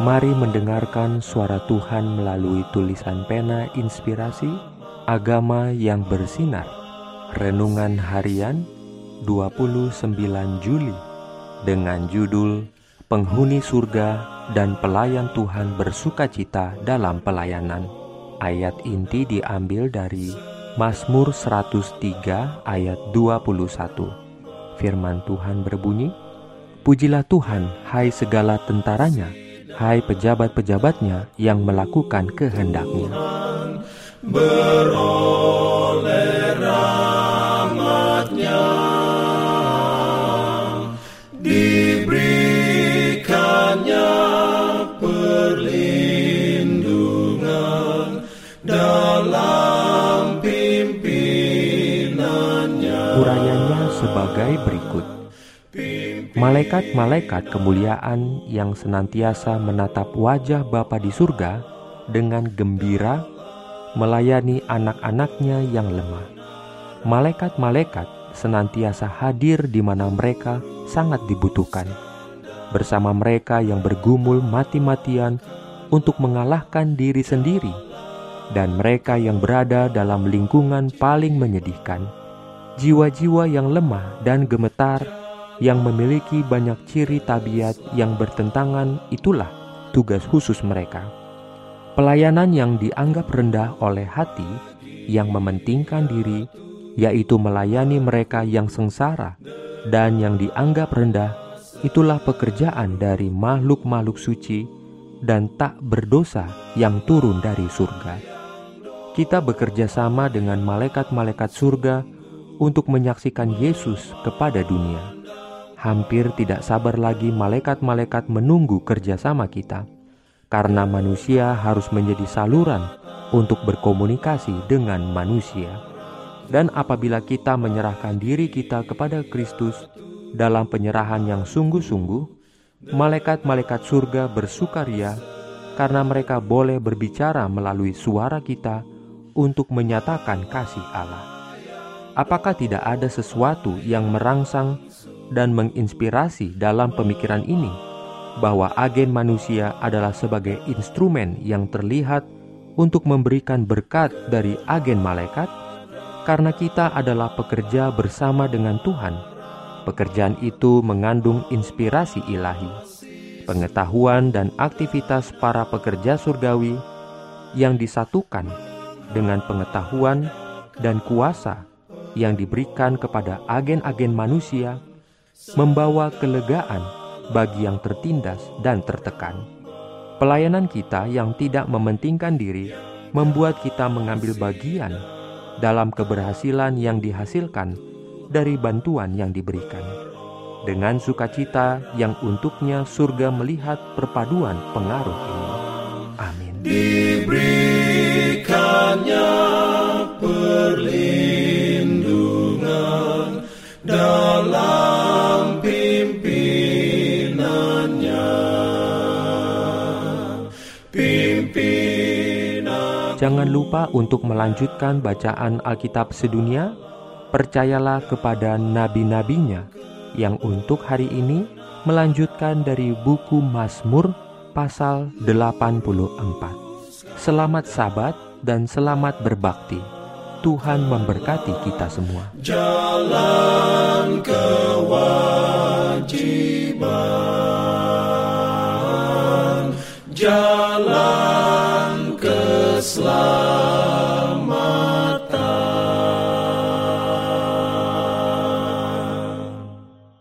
Mari mendengarkan suara Tuhan melalui tulisan pena inspirasi Agama yang bersinar. Renungan harian 29 Juli Dengan judul Penghuni surga dan pelayan Tuhan bersuka cita dalam pelayanan. Ayat inti diambil dari Mazmur 103 ayat 21 Firman Tuhan berbunyi Pujilah Tuhan hai segala tentaranya hai pejabat-pejabatnya yang melakukan kehendaknya. Urayanya sebagai berikut Malaikat-malaikat kemuliaan yang senantiasa menatap wajah Bapa di surga dengan gembira melayani anak-anaknya yang lemah. Malaikat-malaikat senantiasa hadir di mana mereka sangat dibutuhkan. Bersama mereka yang bergumul mati-matian untuk mengalahkan diri sendiri dan mereka yang berada dalam lingkungan paling menyedihkan. Jiwa-jiwa yang lemah dan gemetar yang memiliki banyak ciri tabiat yang bertentangan itulah tugas khusus mereka. Pelayanan yang dianggap rendah oleh hati yang mementingkan diri yaitu melayani mereka yang sengsara dan yang dianggap rendah itulah pekerjaan dari makhluk-makhluk suci dan tak berdosa yang turun dari surga. Kita bekerja sama dengan malaikat-malaikat surga untuk menyaksikan Yesus kepada dunia hampir tidak sabar lagi malaikat-malaikat menunggu kerjasama kita, karena manusia harus menjadi saluran untuk berkomunikasi dengan manusia. Dan apabila kita menyerahkan diri kita kepada Kristus dalam penyerahan yang sungguh-sungguh, malaikat-malaikat surga bersukaria karena mereka boleh berbicara melalui suara kita untuk menyatakan kasih Allah. Apakah tidak ada sesuatu yang merangsang dan menginspirasi dalam pemikiran ini bahwa agen manusia adalah sebagai instrumen yang terlihat untuk memberikan berkat dari agen malaikat, karena kita adalah pekerja bersama dengan Tuhan. Pekerjaan itu mengandung inspirasi ilahi, pengetahuan, dan aktivitas para pekerja surgawi yang disatukan dengan pengetahuan dan kuasa yang diberikan kepada agen-agen manusia membawa kelegaan bagi yang tertindas dan tertekan. Pelayanan kita yang tidak mementingkan diri membuat kita mengambil bagian dalam keberhasilan yang dihasilkan dari bantuan yang diberikan. Dengan sukacita yang untuknya surga melihat perpaduan pengaruh ini. Amin. Diberikannya Jangan lupa untuk melanjutkan bacaan Alkitab sedunia. Percayalah kepada nabi-nabinya yang untuk hari ini melanjutkan dari buku Mazmur pasal 84. Selamat sabat dan selamat berbakti. Tuhan memberkati kita semua. jalan